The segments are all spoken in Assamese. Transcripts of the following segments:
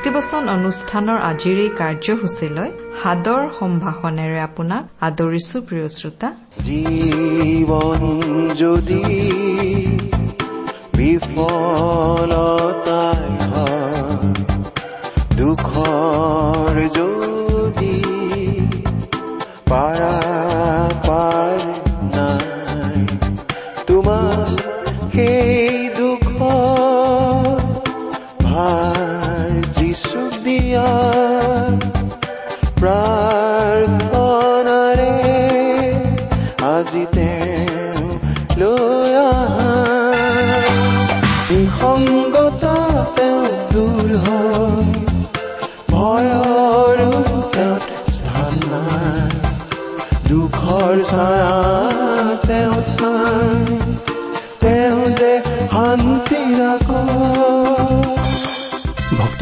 ভক্তিবচন অনুষ্ঠানৰ আজিৰ এই কাৰ্যসূচীলৈ সাদৰ সম্ভাষণেৰে আপোনাক আদৰিছো প্ৰিয় শ্ৰোতা। জীৱন যদি বিফলতাই Yeah.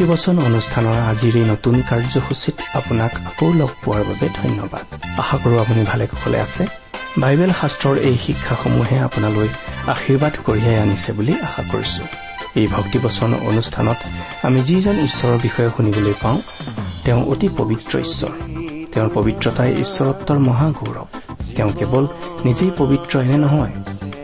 ভক্তিবচন অনুষ্ঠানৰ আজিৰ এই নতুন কাৰ্যসূচীত আপোনাক আকৌ লগ পোৱাৰ বাবে ধন্যবাদ। আশা কৰো আপুনি ভালে কুশলে আছে। বাইবেল শাস্ত্ৰৰ এই শিক্ষাসমূহে আপোনালৈ আশীৰ্বাদ কঢ়িয়াই আনিছে বুলি আশা কৰিছো। এই ভক্তিবচন অনুষ্ঠানত আমি যিজন ঈশ্বৰৰ বিষয়ে শুনিবলৈ পাওঁ তেওঁ অতি পবিত্ৰ ঈশ্বৰ। তেওঁৰ পবিত্ৰতাই ঈশ্বৰত্বৰ মহাগৌৰৱ। তেওঁ কেৱল নিজেই পবিত্ৰ এনে নহয়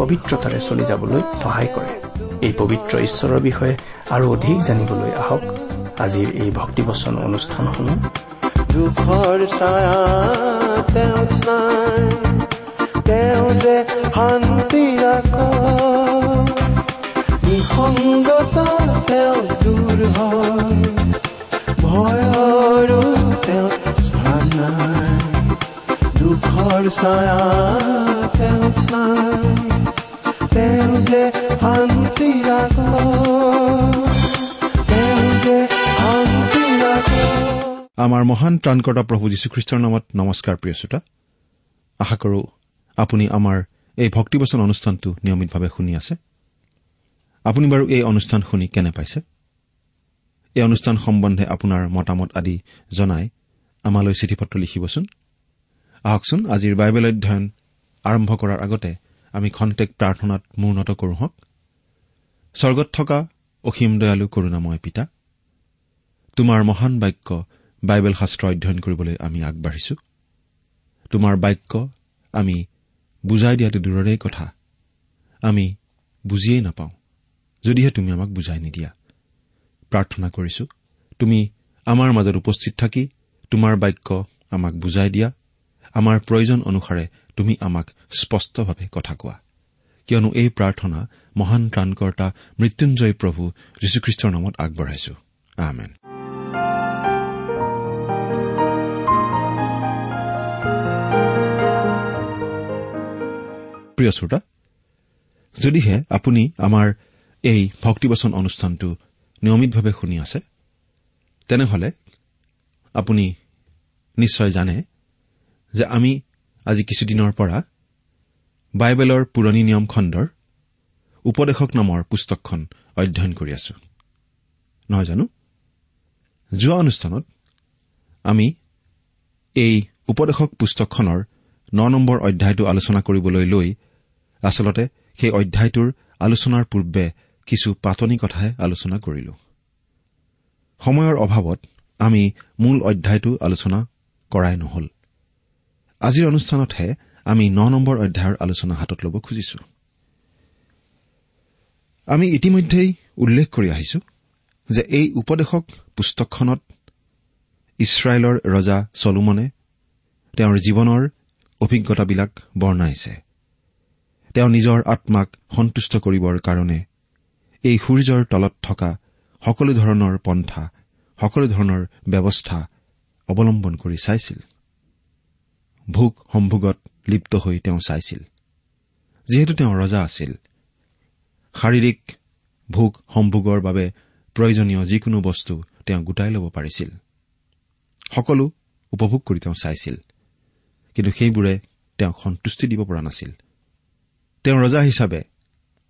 পবিত্ৰতাৰে চলি যাবলৈ সহায় কৰে। এই পবিত্ৰ ঈশ্বৰৰ বিষয়ে আৰু অধিক জানিবলৈ আহক। আজিৰ এই ভক্তিবচন অনুষ্ঠানসমূহ। দুখৰ ছায়া তেওঁ নাই। তেওঁ যে শান্তি ৰাখ নিসংগতা তেওঁ দূৰ হয়। ভয়ৰো তেওঁ স্থান নাই। দুখৰ ছায়া নাই। তেওঁ যে শান্তি ৰাখ আমাৰ মহান ত্ৰাণকৰ্তা প্ৰভু যীশুখ্ৰীষ্টৰ নামত নমস্কাৰ প্ৰিয় শ্ৰোতা আশা কৰো আপুনি আমাৰ এই ভক্তিবচন অনুষ্ঠানটো নিয়মিতভাৱে শুনি আছে আপুনি বাৰু এই অনুষ্ঠান শুনি কেনে পাইছে এই অনুষ্ঠান সম্বন্ধে আপোনাৰ মতামত আদি জনাই আমালৈ চিঠি পত্ৰ লিখিবচোন আহকচোন আজিৰ বাইবেল অধ্যয়ন আৰম্ভ কৰাৰ আগতে আমি খন্তেক প্ৰাৰ্থনাত মূৰ্ণত কৰো হওক স্বৰ্গত থকা অসীম দয়ালু কৰোণাময় পিতা তোমাৰ মহান বাক্য বাইবেল শাস্ত্ৰ অধ্যয়ন কৰিবলৈ আমি আগবাঢ়িছো। তোমাৰ বাক্য আমি বুজাই দিয়াটো দূৰৰে কথা। আমি বুজিয়েই নাপাওঁ যদিহে তুমি আমাক বুজাই নিদিয়া। প্ৰাৰ্থনা কৰিছো তুমি আমাৰ মাজত উপস্থিত থাকি তোমাৰ বাক্য আমাক বুজাই দিয়া। আমাৰ প্ৰয়োজন অনুসাৰে তুমি আমাক স্পষ্টভাৱে কথা কোৱা। কিয়নো এই প্ৰাৰ্থনা মহান ত্ৰাণকৰ্তা মৃত্যুঞ্জয় প্ৰভু যীশুখ্ৰীষ্টৰ নামত আগবঢ়াইছো। আমেন। প্ৰিয় শ্ৰোতা যদিহে আপুনি আমাৰ এই ভক্তিবচন অনুষ্ঠানটো নিয়মিতভাৱে শুনি আছে তেনেহলে আপুনি নিশ্চয় জানে যে আমি আজি কিছুদিনৰ পৰা বাইবেলৰ পুৰণি নিয়ম খণ্ডৰ উপদেশক নামৰ পুস্তকখন অধ্যয়ন কৰি আছো। নহয় জানো? যোৱা অনুষ্ঠানত আমি এই উপদেশক পুস্তকখনৰ ন নম্বৰ অধ্যায়টো আলোচনা কৰিবলৈ লৈ আচলতে সেই অধ্যায়টোৰ আলোচনাৰ পূৰ্বে কিছু পাতনি কথাহে আলোচনা কৰিলো। সময়ৰ অভাৱত আমি মূল অধ্যায়টো আলোচনা কৰাই নহল। আজিৰ অনুষ্ঠানতহে আমি ন নম্বৰ অধ্যায়ৰ আলোচনা হাতত ল'ব খুজিছো। আমি ইতিমধ্যেই উল্লেখ কৰি আহিছো যে এই উপদেশক পুস্তকখনত ইছৰাইলৰ ৰজা চলোমনে তেওঁৰ জীৱনৰ অভিজ্ঞতাবিলাক বৰ্ণাইছে। তেওঁ নিজৰ আত্মাক সন্তুষ্ট কৰিবৰ কাৰণে এই সূৰ্যৰ তলত থকা সকলো ধৰণৰ পন্থা সকলো ধৰণৰ ব্যৱস্থা অৱলম্বন কৰি চাইছিল। ভোগ সম্ভোগত লিপ্ত হৈ তেওঁ চাইছিল। যিহেতু তেওঁ ৰজা আছিল। শাৰীৰিক ভোগ সম্ভোগৰ বাবে প্ৰয়োজনীয় যিকোনো বস্তু তেওঁ গোটাই ল'ব পাৰিছিল। সকলো উপভোগ কৰি তেওঁ চাইছিল। কিন্তু সেইবোৰে তেওঁক সন্তুষ্টি দিব পৰা নাছিল। তেওঁ ৰজা হিচাপে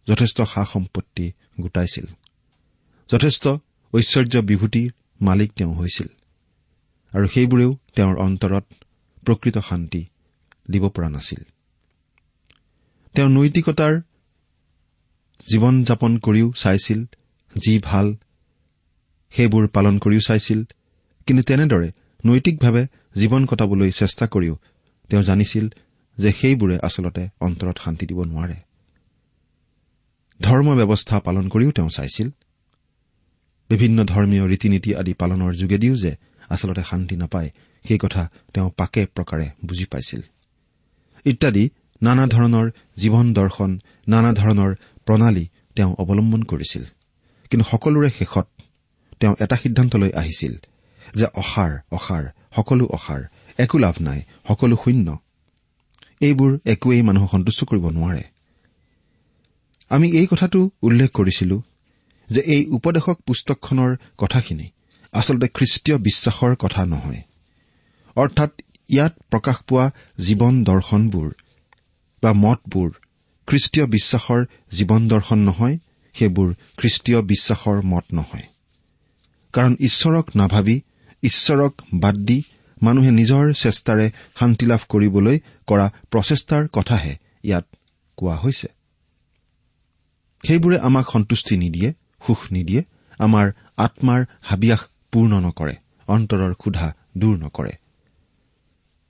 যথেষ্ট সা সম্পত্তি গোটাইছিল। যথেষ্ট ঐশ্বৰ্য বিভূতিৰ মালিক তেওঁ হৈছিল। আৰু সেইবোৰেও তেওঁৰ অন্তৰত প্ৰকৃত শান্তি দিব পৰা নাছিল। তেওঁ নৈতিকতাৰ জীৱন যাপন কৰিও চাইছিল যি ভাল সেইবোৰ পালন কৰিও চাইছিল। কিন্তু তেনেদৰে নৈতিকভাৱে জীৱন কটাবলৈ চেষ্টা কৰিও তেওঁ জানিছিল যে সেইবোৰে আচলতে অন্তৰত শান্তি দিব নোৱাৰে। ধৰ্ম ব্যৱস্থা পালন কৰিও তেওঁ চাইছিল। বিভিন্ন ধৰ্মীয় ৰীতি নীতি আদি পালনৰ যোগেদিও যে আচলতে শান্তি নাপায় সেই কথা তেওঁ পাকে প্ৰকাৰে বুজি পাইছিল। ইত্যাদি নানা ধৰণৰ জীৱন দৰ্শন নানা ধৰণৰ প্ৰণালী তেওঁ অৱলম্বন কৰিছিল। কিন্তু সকলোৰে শেষত তেওঁ এটা সিদ্ধান্তলৈ আহিছিল যে অসাৰ অসাৰ সকলো অসাৰ একো লাভ নাই সকলো শূন্য। এইবোৰ একোৱেই মানুহক সন্তুষ্ট কৰিব নোৱাৰে। আমি এই কথাটো উল্লেখ কৰিছিলো যে এই উপদেশক পুস্তকখনৰ কথাখিনি আচলতে খ্ৰীষ্টীয় বিশ্বাসৰ কথা নহয়। অৰ্থাৎ ইয়াত প্ৰকাশ পোৱা জীৱন দৰ্শনবোৰ বা মতবোৰ খ্ৰীষ্টীয় বিশ্বাসৰ জীৱন দৰ্শন নহয় সেইবোৰ খ্ৰীষ্টীয় বিশ্বাসৰ মত নহয়। কাৰণ ঈশ্বৰক নাভাবি ঈশ্বৰক বাদ দি মানুহে নিজৰ চেষ্টাৰে শান্তি লাভ কৰিবলৈ কৰা প্ৰচেষ্টাৰ কথাহে ইয়াত কোৱা হৈছে। সেইবোৰে আমাক সন্তুষ্টি নিদিয়ে সুখ নিদিয়ে আমাৰ আত্মাৰ হাবিয়াস পূৰ্ণ নকৰে অন্তৰৰ ক্ষুধা দূৰ নকৰে।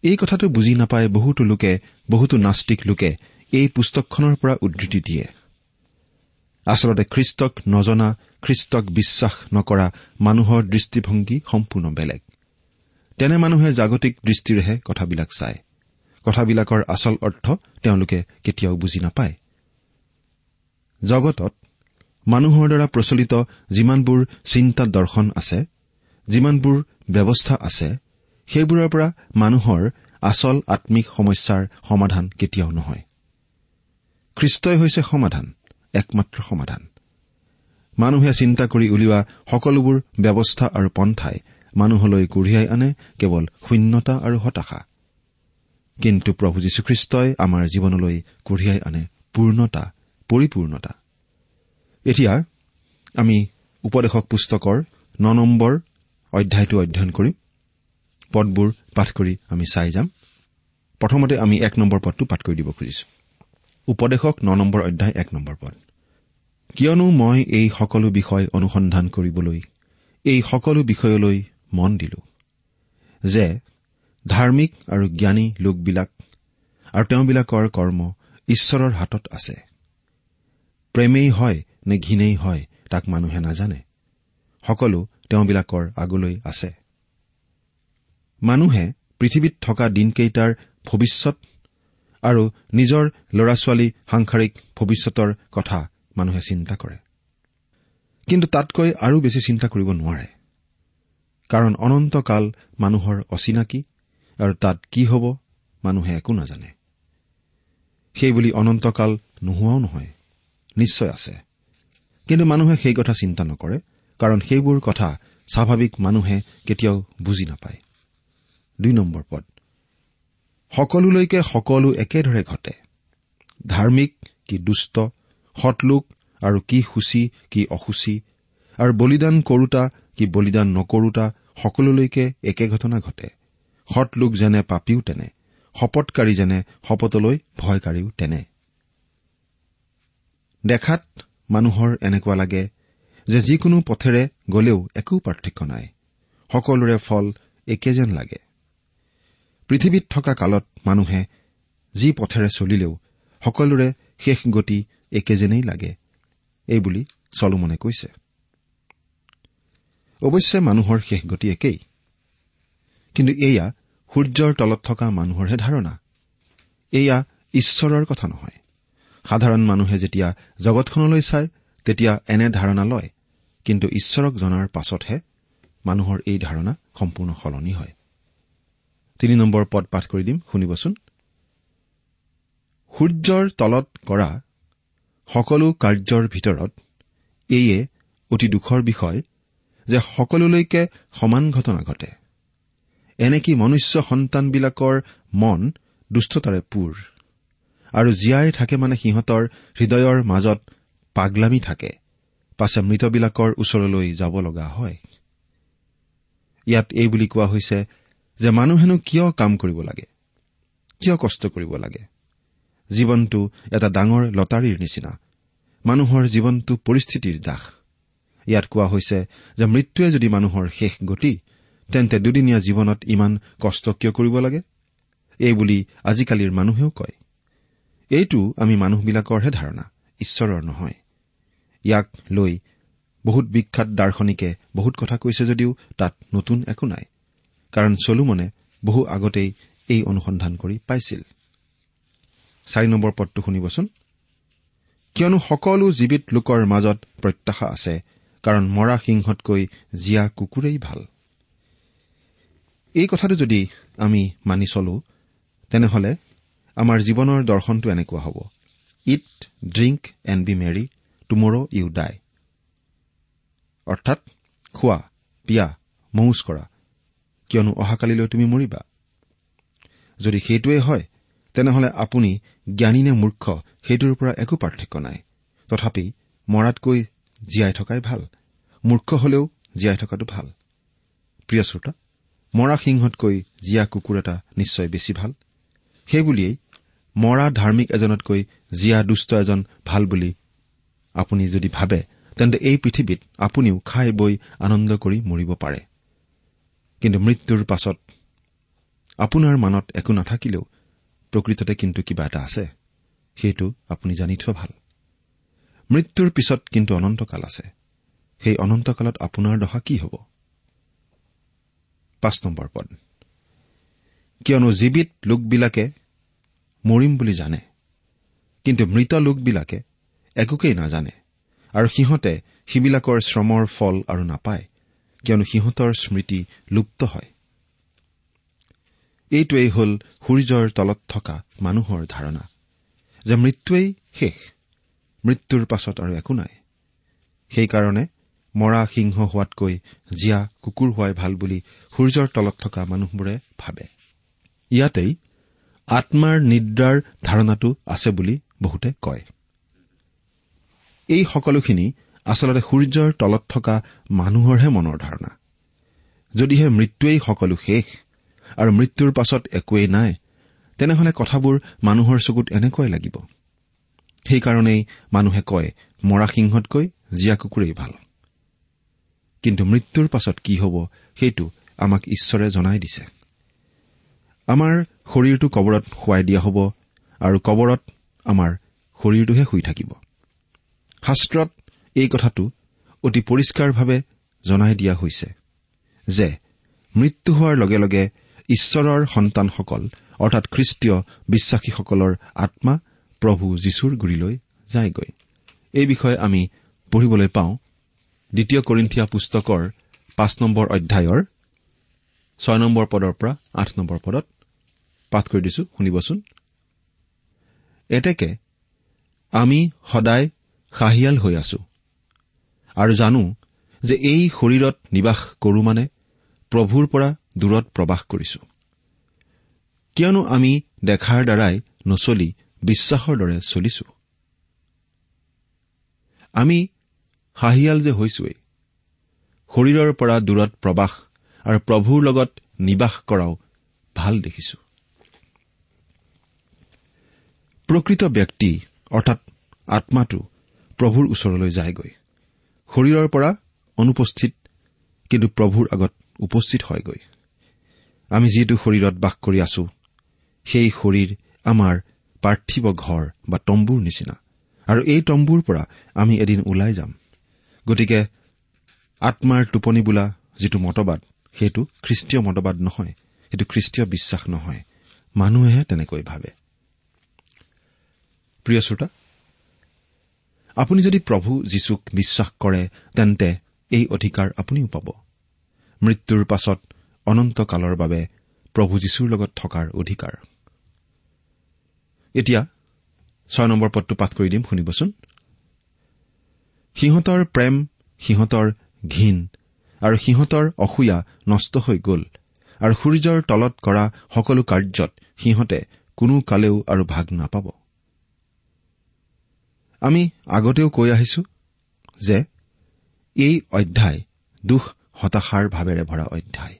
এই কথাটো বুজি নাপাই বহুতো লোকে বহুতো নাস্তিক লোকে এই পুস্তকখনৰ পৰা উদ্ধৃতি দিয়ে। আচলতে খ্ৰীষ্টক নজনা খ্ৰীষ্টক বিশ্বাস নকৰা মানুহৰ দৃষ্টিভংগী সম্পূৰ্ণ বেলেগ। তেনে মানুহে জাগতিক দৃষ্টিৰেহে কথাবিলাক চায়। কথাবিলাকৰ আচল অৰ্থ তেওঁলোকে কেতিয়াও বুজি নাপায়। জগতত মানুহৰ দ্বাৰা প্ৰচলিত যিমানবোৰ চিন্তা দৰ্শন আছে যিমানবোৰ ব্যৱস্থা আছে সেইবোৰৰ পৰা মানুহৰ আচল আম্মিক সমস্যাৰ সমাধান কেতিয়াও নহয়। খ্ৰীষ্টই হৈছে সমাধান একমাত্ৰ সমাধান। মানুহে চিন্তা কৰি উলিওৱা সকলোবোৰ ব্যৱস্থা আৰু পন্থাই মানুহলৈ কঢ়িয়াই আনে কেৱল শূন্যতা আৰু হতাশা। কিন্তু প্ৰভু যীশুখ্ৰীষ্টই আমাৰ জীৱনলৈ কঢ়িয়াই আনে পূৰ্ণতা পৰিপূৰ্ণতা। এতিয়া আমি উপদেশক পুস্তকৰ ন নম্বৰ অধ্যায়টো অধ্যয়ন কৰিম। পদবোৰ পাঠ কৰি আমি চাই যাম। প্ৰথমতে আমি এক নম্বৰ পদটো পাঠ কৰি দিব খুজিছো। উপদেশক ন নম্বৰ অধ্যায় এক নম্বৰ পদ। কিয়নো মই এই সকলো বিষয় অনুসন্ধান কৰিবলৈ এই সকলো বিষয়লৈ মন দিলো যে ধাৰ্মিক আৰু জ্ঞানী লোকবিলাক আৰু তেওঁবিলাকৰ কৰ্ম ঈশ্বৰৰ হাতত আছে। প্ৰেমেই হয় নে ঘীনেই হয় তাক মানুহে নাজানে। সকলো তেওঁবিলাকৰ আগলৈ আছে। মানুহে পৃথিৱীত থকা দিনকেইটাৰ ভৱিষ্যত আৰু নিজৰ ল'ৰা ছোৱালী সাংসাৰিক ভৱিষ্যতৰ কথা মানুহে চিন্তা কৰে। কিন্তু তাতকৈ আৰু বেছি চিন্তা কৰিব নোৱাৰে। কাৰণ অনন্তকাল মানুহৰ অচিনাকি আৰু তাত কি হ'ব মানুহে একো নাজানে। সেইবুলি অনন্তকাল নোহোৱাও নহয় নিশ্চয় আছে। কিন্তু মানুহে সেই কথা চিন্তা নকৰে কাৰণ সেইবোৰ কথা স্বাভাৱিক মানুহে কেতিয়াও বুজি নাপায়। দুই নম্বৰ পদ। সকলোলৈকে সকলো একেদৰে ঘটে। ধাৰ্মিক কি দুষ্ট সৎলোক আৰু কি সূচী কি অসুচী আৰু বলিদান কৰোতা কি বলিদান নকৰোতা সকলোলৈকে একে ঘটনা ঘটে। সৎলোক যেনে পাপীও তেনে শপতকাৰী যেনে শপতলৈ ভয়কাৰীও তেনে। দেখাত মানুহৰ এনেকুৱা লাগে যে যিকোনো পথেৰে গলেও একো পাৰ্থক্য নাই। সকলোৰে ফল একে যেন লাগে। পৃথিৱীত থকা কালত মানুহে যি পথেৰে চলিলেও সকলোৰে শেষ গতি একে যেনেই লাগে। এইবুলি চলোমনে কৈছে। অৱশ্যে মানুহৰ শেষ গতি একেই। কিন্তু এয়া সূৰ্যৰ তলত থকা মানুহৰহে ধাৰণা। এয়া ঈশ্বৰৰ কথা নহয়। সাধাৰণ মানুহে যেতিয়া জগতখনলৈ চায় তেতিয়া এনে ধাৰণা লয়। কিন্তু ঈশ্বৰক জনাৰ পাছতহে মানুহৰ এই ধাৰণা সম্পূৰ্ণ সলনি হয়। তিনি নম্বৰ পদ পাঠ কৰি দিম শুনিবচোন। সূৰ্যৰ তলত কৰা সকলো কাৰ্যৰ ভিতৰত এইয়ে অতি দুখৰ বিষয় যে সকলোলৈকে সমান ঘটনা ঘটে। এনেকি মনুষ্য সন্তানবিলাকৰ মন দুষ্টতাৰে পূৰ আৰু জীয়াই থাকে মানে সিহঁতৰ হৃদয়ৰ মাজত পাগলামি থাকে পাছে মৃতবিলাকৰ ওচৰলৈ যাব লগা হয়? ইয়াত এই বুলি কোৱা হৈছে যে মানুহেনো কিয় কাম কৰিব লাগে? কিয় কষ্ট কৰিব লাগে? জীৱনটো এটা ডাঙৰ লটাৰীৰ নিচিনা। মানুহৰ জীৱনটো পৰিস্থিতিৰ দাস। ইয়াত কোৱা হৈছে যে মৃত্যুৱে যদি মানুহৰ শেষ গতি তেন্তে দুদিনীয়া জীৱনত ইমান কষ্ট কিয় কৰিব লাগে? এই বুলি আজিকালিৰ মানুহেও কয়। এইটো আমি মানুহবিলাকৰহে ধাৰণা ঈশ্বৰৰ নহয়। ইয়াক লৈ বহুত বিখ্যাত দাৰ্শনিকে বহুত কথা কৈছে যদিও তাত নতুন একো নাই। কাৰণ চলোমনে বহু আগতেই এই অনুসন্ধান কৰি পাইছিল। কিয়নো সকলো জীৱিত লোকৰ মাজত প্ৰত্যাশা আছে কাৰণ মৰা সিংহতকৈ জীয়া কুকুৰেই ভাল। এই কথাটো যদি আমি মানি চলো তেনেহলে আমাৰ জীৱনৰ দৰ্শনটো এনেকুৱা হ'ব। Eat drink and be merry tomorrow you die. অৰ্থাৎ খোৱা পিয়া মৌজ কৰা। কিয়নো অহাকালিলৈ তুমি মৰিবা। যদি সেইটোৱেই হয় তেনেহলে আপুনি জ্ঞানী নে মূৰ্খ সেইটোৰ পৰা একো পাৰ্থক্য নাই। তথাপি মৰাতকৈ জীয়াই থকাই ভাল মূৰ্খ হলেও জীয়াই থকাটো ভাল। প্ৰিয় শ্ৰোতা মৰা সিংহতকৈ জীয়া কুকুৰ এটা নিশ্চয় বেছি ভাল। সেইবুলিয়েই মৰা ধাৰ্মিক এজনতকৈ জীয়া দুষ্ট এজন ভাল বুলি আপুনি যদি ভাবে তেন্তে এই পৃথিৱীত আপুনিও খাই বৈ আনন্দ কৰি মৰিব পাৰে। কিন্তু মৃত্যুৰ পাছত আপোনাৰ মানত একো নাথাকিলেও প্ৰকৃততে কিন্তু কিবা এটা আছে। সেইটো আপুনি জানি থোৱা ভাল। মৃত্যুৰ পিছত কিন্তু অনন্তকাল আছে। সেই অনন্তকালত আপোনাৰ দশা কি হ'ব? কিয়নো জীৱিত লোকবিলাকে মৰিম বুলি জানে। কিন্তু মৃত লোকবিলাকে একোকেই নাজানে। আৰু সিহঁতে সিবিলাকৰ শ্ৰমৰ ফল আৰু নাপায়। কিয়নো সিহঁতৰ স্মৃতি লুপ্ত হয়। এইটোৱেই হ'ল সূৰ্যৰ তলত থকা মানুহৰ ধাৰণা যে মৃত্যুৱেই শেষ মৃত্যুৰ পাছত আৰু একো নাই। সেইকাৰণে মৰা সিংহ হোৱাতকৈ জীয়া কুকুৰ হোৱাই ভাল বুলি সূৰ্যৰ তলত থকা মানুহবোৰে ভাবে। ইয়াতেই আত্মাৰ নিদ্ৰাৰ ধাৰণাটো আছে বুলি বহুতে কয়। এই সকলোখিনি আচলতে সূৰ্যৰ তলত থকা মানুহৰহে মনৰ ধাৰণা। যদিহে মৃত্যুৱেই সকলো শেষ আৰু মৃত্যুৰ পাছত একোৱেই নাই তেনেহলে কথাবোৰ মানুহৰ চকুত এনেকুৱাই লাগিব। সেইকাৰণেই মানুহে কয় মৰা সিংহতকৈ জীয়া কুকুৰেই ভাল। কিন্তু মৃত্যুৰ পাছত কি হ'ব সেইটো আমাক ঈশ্বৰে জনাই দিছে। আমাৰ শৰীৰটো কবৰত শুৱাই দিয়া হ'ব আৰু কবৰত আমাৰ শৰীৰটোহে শুই থাকিব। শাস্ত্ৰত এই কথাটো অতি পৰিষ্কাৰভাৱে জনাই দিয়া হৈছে যে মৃত্যু হোৱাৰ লগে লগে ঈশ্বৰৰ সন্তানসকল অৰ্থাৎ খ্ৰীষ্টীয় বিশ্বাসীসকলৰ আত্মা প্ৰভু যীশুৰ গুৰিলৈ যায়গৈ। এই বিষয়ে আমি পঢ়িবলৈ পাওঁ দ্বিতীয় কৰিন্ঠিয়া পুস্তকৰ পাঁচ নম্বৰ অধ্যায়ৰ ছয় নম্বৰ পদৰ পৰা আঠ নম্বৰ পদত। পাঠ কৰি দিছো শুনিবচোন। এতেকে আমি সদায় খাহিয়াল হৈ আছো। আৰু জানো যে এই শৰীৰত নিবাস কৰো মানে প্ৰভুৰ পৰা দূৰত প্ৰবাস কৰিছো। কিয়নো আমি দেখাৰ দ্বাৰাই নচলি বিশ্বাসৰ দৰে চলিছো। আমি হাঁহিয়াল যে হৈছোৱেই শৰীৰৰ পৰা দূৰত প্ৰবাস আৰু প্ৰভুৰ লগত নিবাস কৰাও ভাল দেখিছো। প্ৰকৃত ব্যক্তি অৰ্থাৎ আত্মাটো প্ৰভুৰ ওচৰলৈ যায়গৈ। শৰীৰৰ পৰা অনুপস্থিত কিন্তু প্ৰভুৰ আগত উপস্থিত হয়গৈ। আমি যিটো শৰীৰত বাস কৰি আছো সেই শৰীৰ আমাৰ পাৰ্থিৱ ঘৰ বা তম্বুৰ নিচিনা। আৰু এই তম্বুৰ পৰা আমি এদিন ওলাই যাম। গতিকে আত্মাৰ টোপনি বোলা যিটো মতবাদ সেইটো খ্ৰীষ্টীয় মতবাদ নহয় সেইটো খ্ৰীষ্টীয় বিশ্বাস নহয়। মানুহেহে তেনেকৈ ভাবে। প্ৰিয় শ্ৰোতা আপুনি যদি প্ৰভু যীশুক বিশ্বাস কৰে তেন্তে এই অধিকাৰ আপুনিও পাব। মৃত্যুৰ পাছত অনন্তকালৰ বাবে প্ৰভু যীশুৰ লগত থকাৰ অধিকাৰ। এতিয়া ছয় নম্বৰ পদটো পাঠ কৰি দিম শুনিবচোন। সিহঁতৰ প্ৰেম সিহঁতৰ ঘীন আৰু সিহঁতৰ অসূয়া নষ্ট হৈ গ'ল আৰু সূৰ্যৰ তলত কৰা সকলো কাৰ্যত সিহঁতে কোনো কালেও আৰু ভাগ নাপাব। আমি আগতেও কৈ আহিছো যে এই অধ্যায় দুখ হতাশাৰ ভাৱেৰে ভৰা অধ্যায়।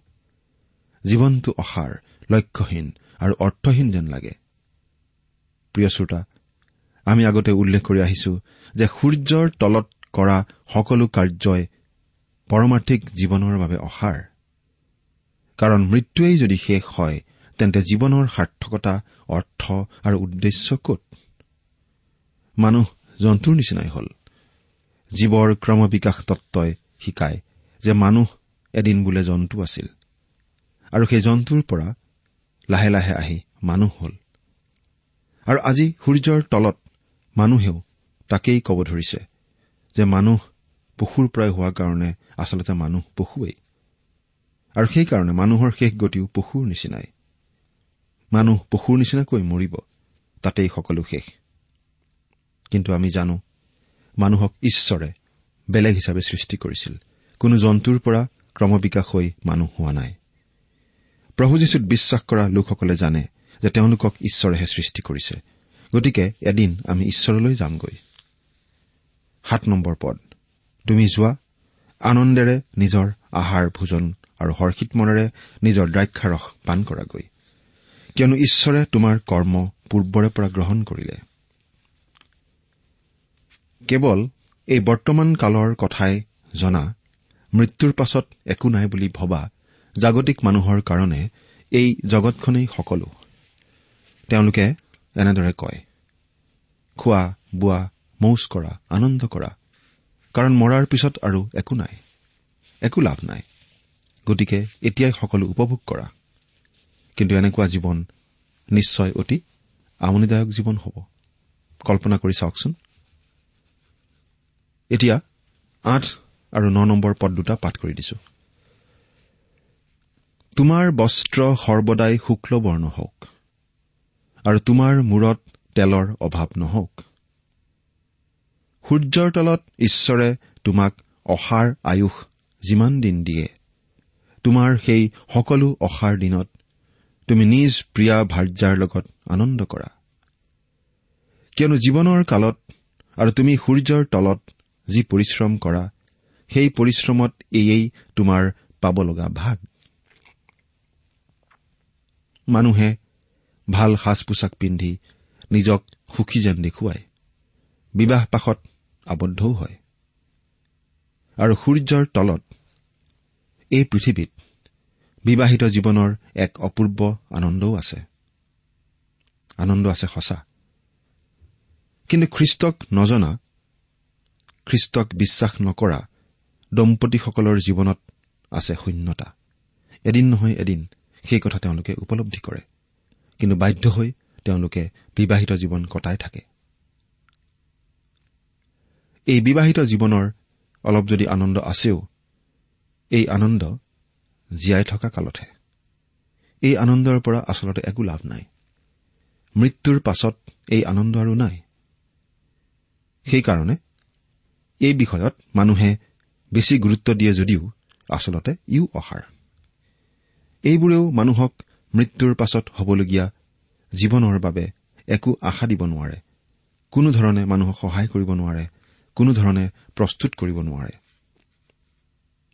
জীৱনটো অসাৰ লক্ষ্যহীন আৰু অৰ্থহীন যেন লাগে। প্ৰিয় শ্ৰোতা আমি আগতে উল্লেখ কৰি আহিছো যে সূৰ্যৰ তলত কৰা সকলো কাৰ্যই পৰমাৰ্থিক জীৱনৰ বাবে অসাৰ। কাৰণ মৃত্যুৱেই যদি শেষ হয় তেন্তে জীৱনৰ সাৰ্থকতা অৰ্থ আৰু উদ্দেশ্য কত? মানুহ জন্তুৰ নিচিনাই হ'ল। জীৱৰ ক্ৰমবিকাশ তত্বই শিকায় যে মানুহ এদিন বোলে জন্তু আছিল। আৰু সেই জন্তুৰ পৰা লাহে লাহে আহি মানুহ হ'ল। আৰু আজি সূৰ্যৰ তলত মানুহেও তাকেই ক'ব ধৰিছে যে মানুহ পশুৰ পৰাই হোৱাৰ কাৰণে আচলতে মানুহ পশুৱেই। আৰু সেইকাৰণে মানুহৰ শেষ গতিও পশুৰ নিচিনাই। মানুহ পশুৰ নিচিনাকৈ মৰিব তাতেই সকলো শেষ। কিন্তু আমি জানো মানুহক ঈশ্বৰে বেলেগ হিচাপে সৃষ্টি কৰিছিল। কোনো জন্তুৰ পৰা ক্ৰমবিকাশ হৈ মানুহ হোৱা নাই। প্ৰভু যীশুত বিশ্বাস কৰা লোকসকলে জানে যে তেওঁলোকক ঈশ্বৰেহে সৃষ্টি কৰিছে। গতিকে এদিন আমি ঈশ্বৰলৈ যামগৈ। সাত নম্বৰ পদ। তুমি যোৱা আনন্দেৰে নিজৰ আহাৰ ভোজন আৰু হৰ্ষিত মনেৰে নিজৰ দ্ৰাক্ষাৰস পাণ কৰাগৈ। কিয়নো ঈশ্বৰে তোমাৰ কৰ্ম পূৰ্বৰে পৰা গ্ৰহণ কৰিলে। কেৱল এই বৰ্তমান কালৰ কথাই জনা মৃত্যুৰ পাছত একো নাই বুলি ভবা জাগতিক মানুহৰ কাৰণে এই জগতখনেই সকলো। তেওঁলোকে এনেদৰে কয় খোৱা বোৱা মৌজ কৰা আনন্দ কৰা কাৰণ মৰাৰ পিছত আৰু একো নাই একো লাভ নাই। গতিকে এতিয়াই সকলো উপভোগ কৰা। কিন্তু এনেকুৱা জীৱন নিশ্চয় অতি আমনিদায়ক জীৱন হ'ব। কল্পনা কৰি চাওকচোন। এতিয়া আঠ আৰু ন নম্বৰ পদ দুটা পাঠ কৰি দিছো। তোমাৰ বস্ত্ৰ সৰ্বদাই শুক্লবৰ্ণ হওক আৰু তোমাৰ মূৰত তেলৰ অভাৱ নহওক। সূৰ্যৰ তলত ঈশ্বৰে তোমাক অসাৰ আয়ুস যিমান দিন দিয়ে তোমাৰ সেই সকলো অসাৰ দিনত তুমি নিজ প্ৰিয়া ভাৰ্যাৰ লগত আনন্দ কৰা। কিয়নো জীৱনৰ কালত আৰু তুমি সূৰ্যৰ তলত যি পৰিশ্ৰম কৰা সেই পৰিশ্ৰমত এয়েই তোমাৰ পাব লগা ভাগ। মানুহে ভাল সাজ পোছাক পিন্ধি নিজক সুখী যেন দেখুৱায়। বিবাহ পাশত আবদ্ধও হয়। আৰু সূৰ্যৰ তলত এই পৃথিৱীত বিবাহিত জীৱনৰ এক অপূৰ্ব আনন্দও আছে। আনন্দ আছে সঁচা। কিন্তু খ্ৰীষ্টক নজনা খ্ৰীষ্টক বিশ্বাস নকৰা দম্পতীসকলৰ জীৱনত আছে শূন্যতা। এদিন নহয় এদিন সেই কথা তেওঁলোকে উপলব্ধি কৰে। কিন্তু বাধ্য হৈ তেওঁলোকে বিবাহিত জীৱন কটাই থাকে। এই বিবাহিত জীৱনৰ অলপ যদি আনন্দ আছেও এই আনন্দ জীয়াই থকা কালতহে। এই আনন্দৰ পৰা আচলতে একো লাভ নাই। মৃত্যুৰ পাছত এই আনন্দ আৰু নাই। সেইকাৰণে এই বিষয়ত মানুহে বেছি গুৰুত্ব দিয়ে যদিও আচলতে ইও অসাৰ এইবোৰেও মানুহক মৃত্যুৰ পাছত হ'বলগীয়া জীৱনৰ বাবে একো আশা দিব নোৱাৰে। কোনোধৰণে মানুহক সহায় কৰিব নোৱাৰে কোনোধৰণে প্ৰস্তুত কৰিব নোৱাৰে।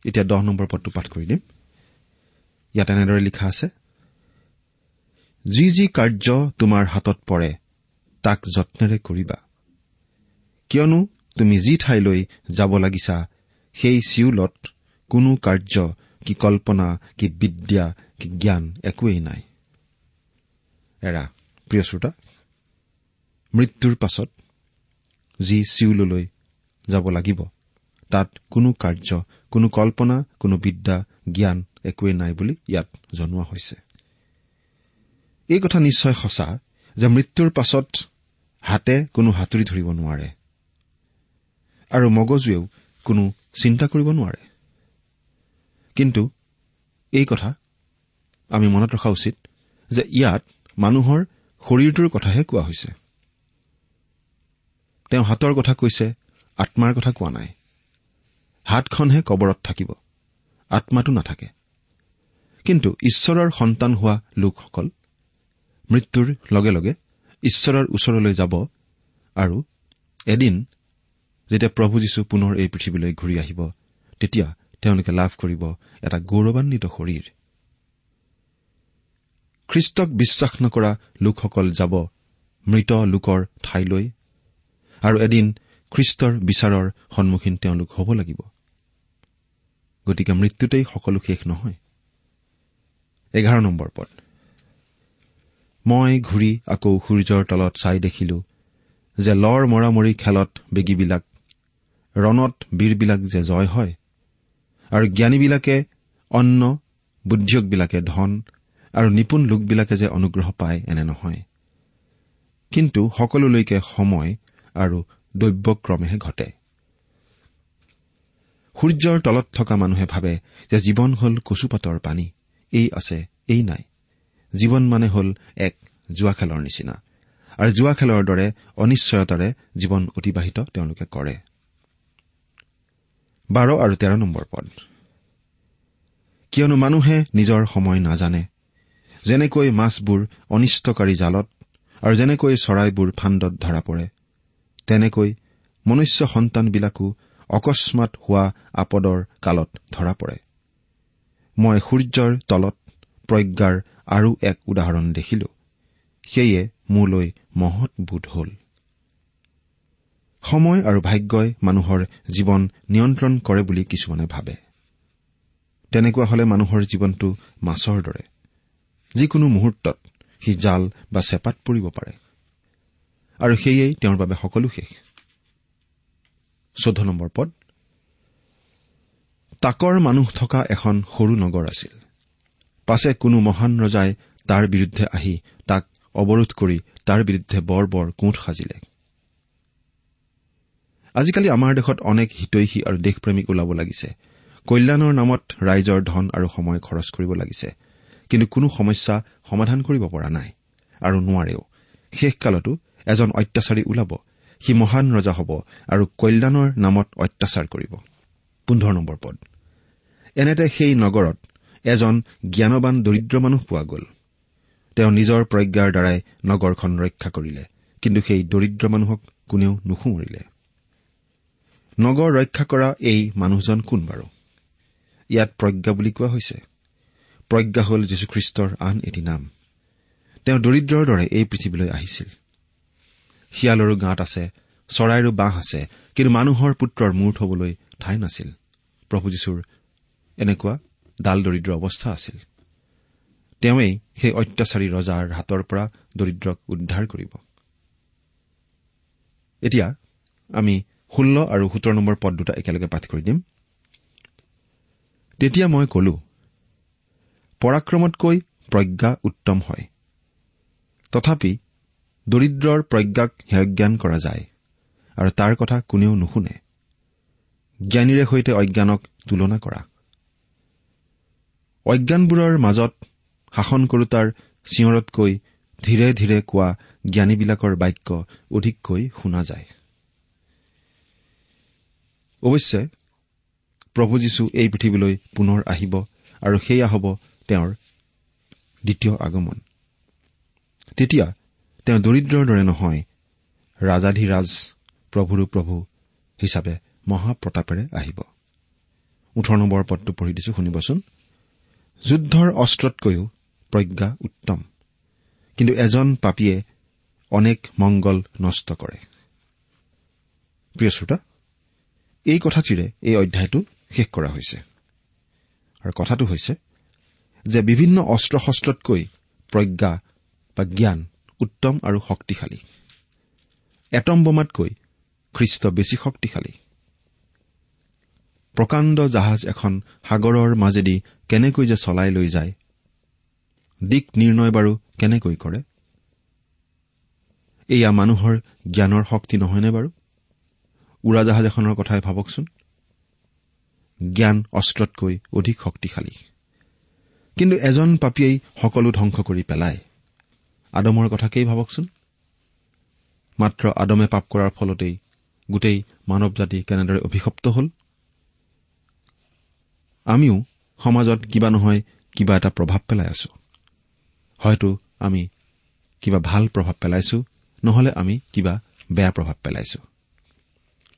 এতিয়া দহ নম্বৰ পদটো পাঠ কৰি দিম। ইয়াত এনেদৰে লিখা আছে যি যি কাৰ্য তোমাৰ হাতত পৰে তাক যত্নেৰে কৰিবা। কিয়নো তুমি যি ঠাইলৈ যাব লাগিছা সেই চিউলত কোনো কাৰ্য কি কল্পনা কি বিদ্যা কি জ্ঞান একোৱেই নাই। এৰা প্ৰিয় শ্ৰোতা মৃত্যুৰ পাছত যি চিউললৈ যাব লাগিব তাত কোনো কাৰ্য কোনো কল্পনা কোনো বিদ্যা জ্ঞান একোৱেই নাই বুলি ইয়াত জনোৱা হৈছে। এই কথা নিশ্চয় সঁচা যে মৃত্যুৰ পাছত হাতে কোনো হাতুৰি ধৰিব নোৱাৰে। আৰু মগজুৱেও কোনো চিন্তা কৰিব নোৱাৰে। কিন্তু এই কথা আমি মনত ৰখা উচিত যে ইয়াত মানুহৰ শৰীৰটোৰ কথাহে কোৱা হৈছে। তেওঁ হাতৰ কথা কৈছে আত্মাৰ কথা কোৱা নাই। হাতখনহে কবৰত থাকিব আত্মাটো নাথাকে। কিন্তু ঈশ্বৰৰ সন্তান হোৱা লোকসকল মৃত্যুৰ লগে লগে ঈশ্বৰৰ ওচৰলৈ যাব আৰু এদিন যেতিয়া প্ৰভু যীশু পুনৰ এই পৃথিৱীলৈ ঘূৰি আহিব তেতিয়া তেওঁলোকে লাভ কৰিব এটা গৌৰৱান্বিত শৰীৰ। খ্ৰীষ্টক বিশ্বাস নকৰা লোকসকল যাব মৃত লোকৰ ঠাইলৈ আৰু এদিন খ্ৰীষ্টৰ বিচাৰৰ সন্মুখীন তেওঁলোক হ'ব লাগিব। গতিকে মৃত্যুতেই সকলো শেষ নহয়। এঘাৰ নম্বৰ পদ। মই ঘূৰি আকৌ সূৰ্যৰ তলত চাই দেখিলো যে লৰ মৰামৰি খেলত বেগীবিলাক ৰণত বীৰবিলাক যে জয় হয় আৰু জ্ঞানীবিলাকে অন্ন বুদ্ধিয়কবিলাকে ধন আৰু নিপুণ লোকবিলাকে যে অনুগ্ৰহ পায় এনে নহয়। কিন্তু সকলোলৈকে সময় আৰু দৈব্যক্ৰমেহে ঘটে। সূৰ্যৰ তলত থকা মানুহে ভাবে যে জীৱন হল কচুপাতৰ পানী। এই আছে এই নাই। জীৱন মানে হল এক জোৱা খেলৰ নিচিনা। আৰু জোৱা খেলৰ দৰে অনিশ্চয়তাৰে জীৱন অতিবাহিত তেওঁলোকে কৰে। বাৰ আৰু তেৰ নম্বৰ পদ। কিয়নো মানুহে নিজৰ সময় নাজানে। যেনেকৈ মাছবোৰ অনিষ্টকাৰী জালত আৰু যেনেকৈ চৰাইবোৰ ফাণ্ডত ধৰা পৰে তেনেকৈ মনুষ্য সন্তানবিলাকো অকস্মাত হোৱা আপদৰ কালত ধৰা পৰে। মই সূৰ্যৰ তলত প্ৰজ্ঞাৰ আৰু এক উদাহৰণ দেখিলো। সেয়ে মোলৈ মহৎ বোধ হল। সময় আৰু ভাগ্যই মানুহৰ জীৱন নিয়ন্ত্ৰণ কৰে বুলি কিছুমানে ভাবে। তেনেকুৱা হলে মানুহৰ জীৱনটো মাছৰ দৰে। যিকোনো মুহূৰ্তত সি জাল বা চেপাত পৰিব পাৰে। আৰু সেয়েই তেওঁৰ বাবে সকলো শেষ। পদ। তাকৰ মানুহ থকা এখন সৰু নগৰ আছিল। পাছে কোনো মহান ৰজাই তাৰ বিৰুদ্ধে আহি তাক অৱৰোধ কৰি তাৰ বিৰুদ্ধে বৰ বৰ কোঠ সাজিলে। আজিকালি আমাৰ দেশত অনেক হিতৈষী আৰু দেশপ্ৰেমিক ওলাব লাগিছে। কল্যাণৰ নামত ৰাইজৰ ধন আৰু সময় খৰচ কৰিব লাগিছে। কিন্তু কোনো সমস্যা সমাধান কৰিব পৰা নাই। আৰু নোৱাৰেও। শেষকালতো এজন অত্যাচাৰী ওলাব। সি মহান ৰজা হ'ব আৰু কল্যাণৰ নামত অত্যাচাৰ কৰিব। এনেতে সেই নগৰত এজন জ্ঞানবান দৰিদ্ৰ মানুহ পোৱা গ'ল। তেওঁ নিজৰ প্ৰজ্ঞাৰ দ্বাৰাই নগৰখন ৰক্ষা কৰিলে। কিন্তু সেই দৰিদ্ৰ মানুহক কোনেও নুসুঁৱৰিলে নগৰ ৰক্ষা কৰা এই মানুহজন কোন বাৰু? ইয়াত প্ৰজ্ঞা বুলি কোৱা হৈছে। প্ৰজ্ঞা হ'ল যীশুখ্ৰীষ্টৰ আন এটি নাম। তেওঁ দৰিদ্ৰৰ দৰে এই পৃথিৱীলৈ আহিছিল। শিয়ালৰো গাঁত আছে চৰাইৰো বাঁহ আছে কিন্তু মানুহৰ পুত্ৰৰ মূৰ থবলৈ ঠাই নাছিল। প্ৰভু যীশুৰ এনেকুৱা ডাল দৰিদ্ৰ অৱস্থা আছিল। তেওঁৱেই সেই অত্যাচাৰী ৰজাৰ হাতৰ পৰা দৰিদ্ৰক উদ্ধাৰ কৰিব। এতিয়া আমি ষোল্ল আৰু সোতৰ নম্বৰ পদ দুটা একেলগে পাঠ কৰি দিম। তেতিয়া মই কলো পৰাক্ৰমতকৈ প্ৰজ্ঞা উত্তম হয়। তথাপি দৰিদ্ৰৰ প্ৰজ্ঞাক হেয়জ্ঞান কৰা যায় আৰু তাৰ কথা কোনেও নুশুনে। জ্ঞানীৰে সৈতে অজ্ঞানক তুলনা কৰা। অজ্ঞানবোৰৰ মাজত শাসন কৰোতাৰ চিঞৰতকৈ ধীৰে ধীৰে কোৱা জ্ঞানীবিলাকৰ বাক্য অধিককৈ শুনা যায়। অৱশ্যে প্ৰভু যীশু এই পৃথিৱীলৈ পুনৰ আহিব আৰু সেয়া হ'ব তেওঁৰ দ্বিতীয় আগমন। তেতিয়া তেওঁ দৰিদ্ৰৰ দৰে নহয় ৰাজাধিৰাজ প্ৰভুৰো প্ৰভু হিচাপে মহাপ্ৰতাপেৰে আহিব। ওঠৰ নম্বৰ পদটো পঢ়ি দিছো শুনিবচোন। যুদ্ধৰ অস্ত্ৰতকৈও প্ৰজ্ঞা উত্তম কিন্তু এজন পাপীয়ে অনেক মংগল নষ্ট কৰে। প্ৰিয় শ্ৰোতা এই কথাটিৰে এই অধ্যায়টো শেষ কৰা হৈছে। আৰু কথাটো হৈছে যে বিভিন্ন অস্ত্ৰ শস্ত্ৰতকৈ প্ৰজ্ঞা বা জ্ঞান উত্তম আৰু শক্তিশালী। এটম বোমাতকৈ খ্ৰীষ্ট বেছি শক্তিশালী। প্ৰকাণ্ড জাহাজ এখন সাগৰৰ মাজেদি কেনেকৈ যে চলাই লৈ যায় দিক নিৰ্ণয় বাৰু কেনেকৈ কৰে? এয়া মানুহৰ জ্ঞানৰ শক্তি নহয়নে বাৰু? উৰাজাহাজ এখনৰ কথাই ভাবকচোন। জ্ঞান অস্ত্ৰতকৈ অধিক শক্তিশালী। কিন্তু এজন পাপীয়েই সকলো ধ্বংস কৰি পেলায়। আদমৰ কথাকেই ভাবকচোন? মাত্ৰ আদমে পাপ কৰাৰ ফলতেই গোটেই মানৱ জাতি কেনেদৰে অভিশপ্ত হ'ল? আমিও সমাজত কিবা নহয় কিবা এটা প্ৰভাৱ পেলাই আছো। হয়তো আমি কিবা ভাল প্ৰভাৱ পেলাইছো নহলে আমি কিবা বেয়া প্ৰভাৱ পেলাইছো।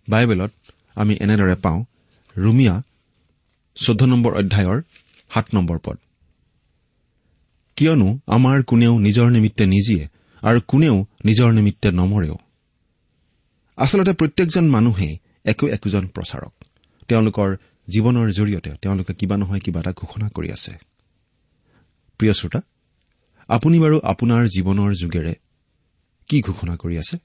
বাইবেলত আমি এনেদৰে পাওঁ ৰুমিয়া চৈধ্য নম্বৰ অধ্যায়ৰ সাত নম্বৰ পদ। কিয়নো আমাৰ কোনেও নিজৰ নিমিত্তে নিজিয়ে আৰু কোনেও নিজৰ নিমিত্তে নমৰেও। আচলতে প্ৰত্যেকজন মানুহেই একো একোজন প্ৰচাৰক। তেওঁলোকৰ জীৱনৰ জৰিয়তে তেওঁলোকে কিবা নহয় কিবা এটা ঘোষণা কৰি আছে। প্ৰিয় শ্ৰোতা আপুনি বাৰু আপোনাৰ জীৱনৰ যোগেৰে কি ঘোষণা কৰি আছে?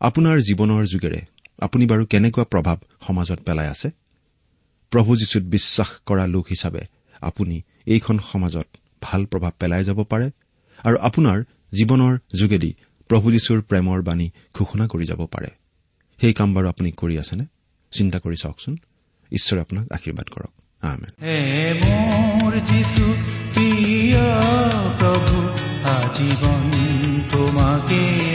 আপোনাৰ জীৱনৰ যোগেৰে আপুনি বাৰু কেনেকুৱা প্ৰভাৱ সমাজত পেলাই আছে? প্ৰভু যীশুত বিশ্বাস কৰা লোক হিচাপে আপুনি এইখন সমাজত ভাল প্ৰভাৱ পেলাই যাব পাৰে আৰু আপোনাৰ জীৱনৰ যোগেদি প্ৰভু যীশুৰ প্ৰেমৰ বাণী ঘোষণা কৰি যাব পাৰে। সেই কাম বাৰু আপুনি কৰি আছেনে? চিন্তা কৰি চাওকচোন। ঈশ্বৰে আপোনাক আশীৰ্বাদ কৰক। প্ৰভু আজীৱন তোমাকে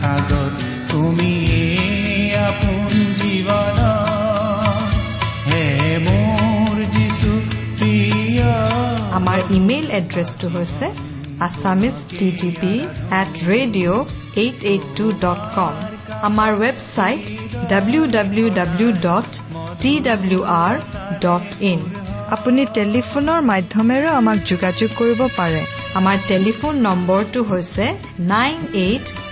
সাগৰ তুমিয়ে আপোন জীৱন হে মোৰ প্ৰিয় আমাৰ ইমেইল এড্ৰেছটো হৈছে Assamese T T P at radio' eight eight two dot com আমাৰ website W W W dot T W R dot in আপুনি টেলিফোনৰ মাধ্যমেৰেও আমাক যোগাযোগ কৰিব পাৰে। আমাৰ টেলিফোন নম্বৰটো হৈছে nine eight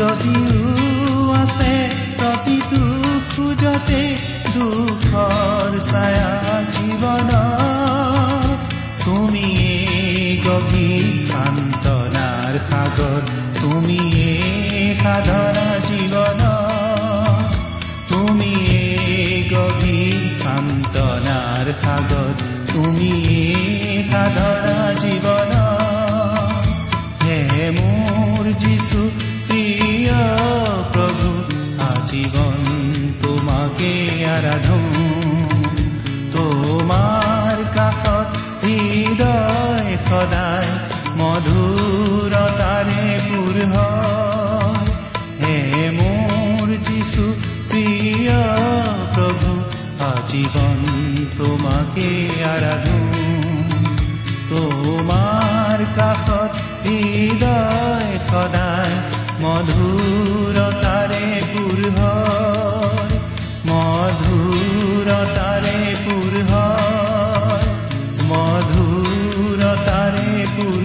যদিও আছে প্ৰতিটো খোজতে দুখৰ ছায়া জীৱন তুমিয়ে গভীৰ সান্তনাৰ সাগৰ তুমিয়ে সাধনা জীৱন তুমিয়ে গভীৰ সান্তনাৰ সাগৰ তুমিয়ে সাধনা জীৱন হে মোৰ প্ৰভু আজীৱন তোমাকে আৰাধো তোমাৰ কাষত হৃদয় সদায় মধুৰতাৰে হয়। হে মোৰ যিছু প্ৰিয় প্ৰভু আজীৱন তোমাকে আৰাধো তোমাৰ কাষত হৃদয় সদায় মধুৰতাৰে পুৰ মধুৰতাৰে পুৰ মধুৰতাৰে পুৰ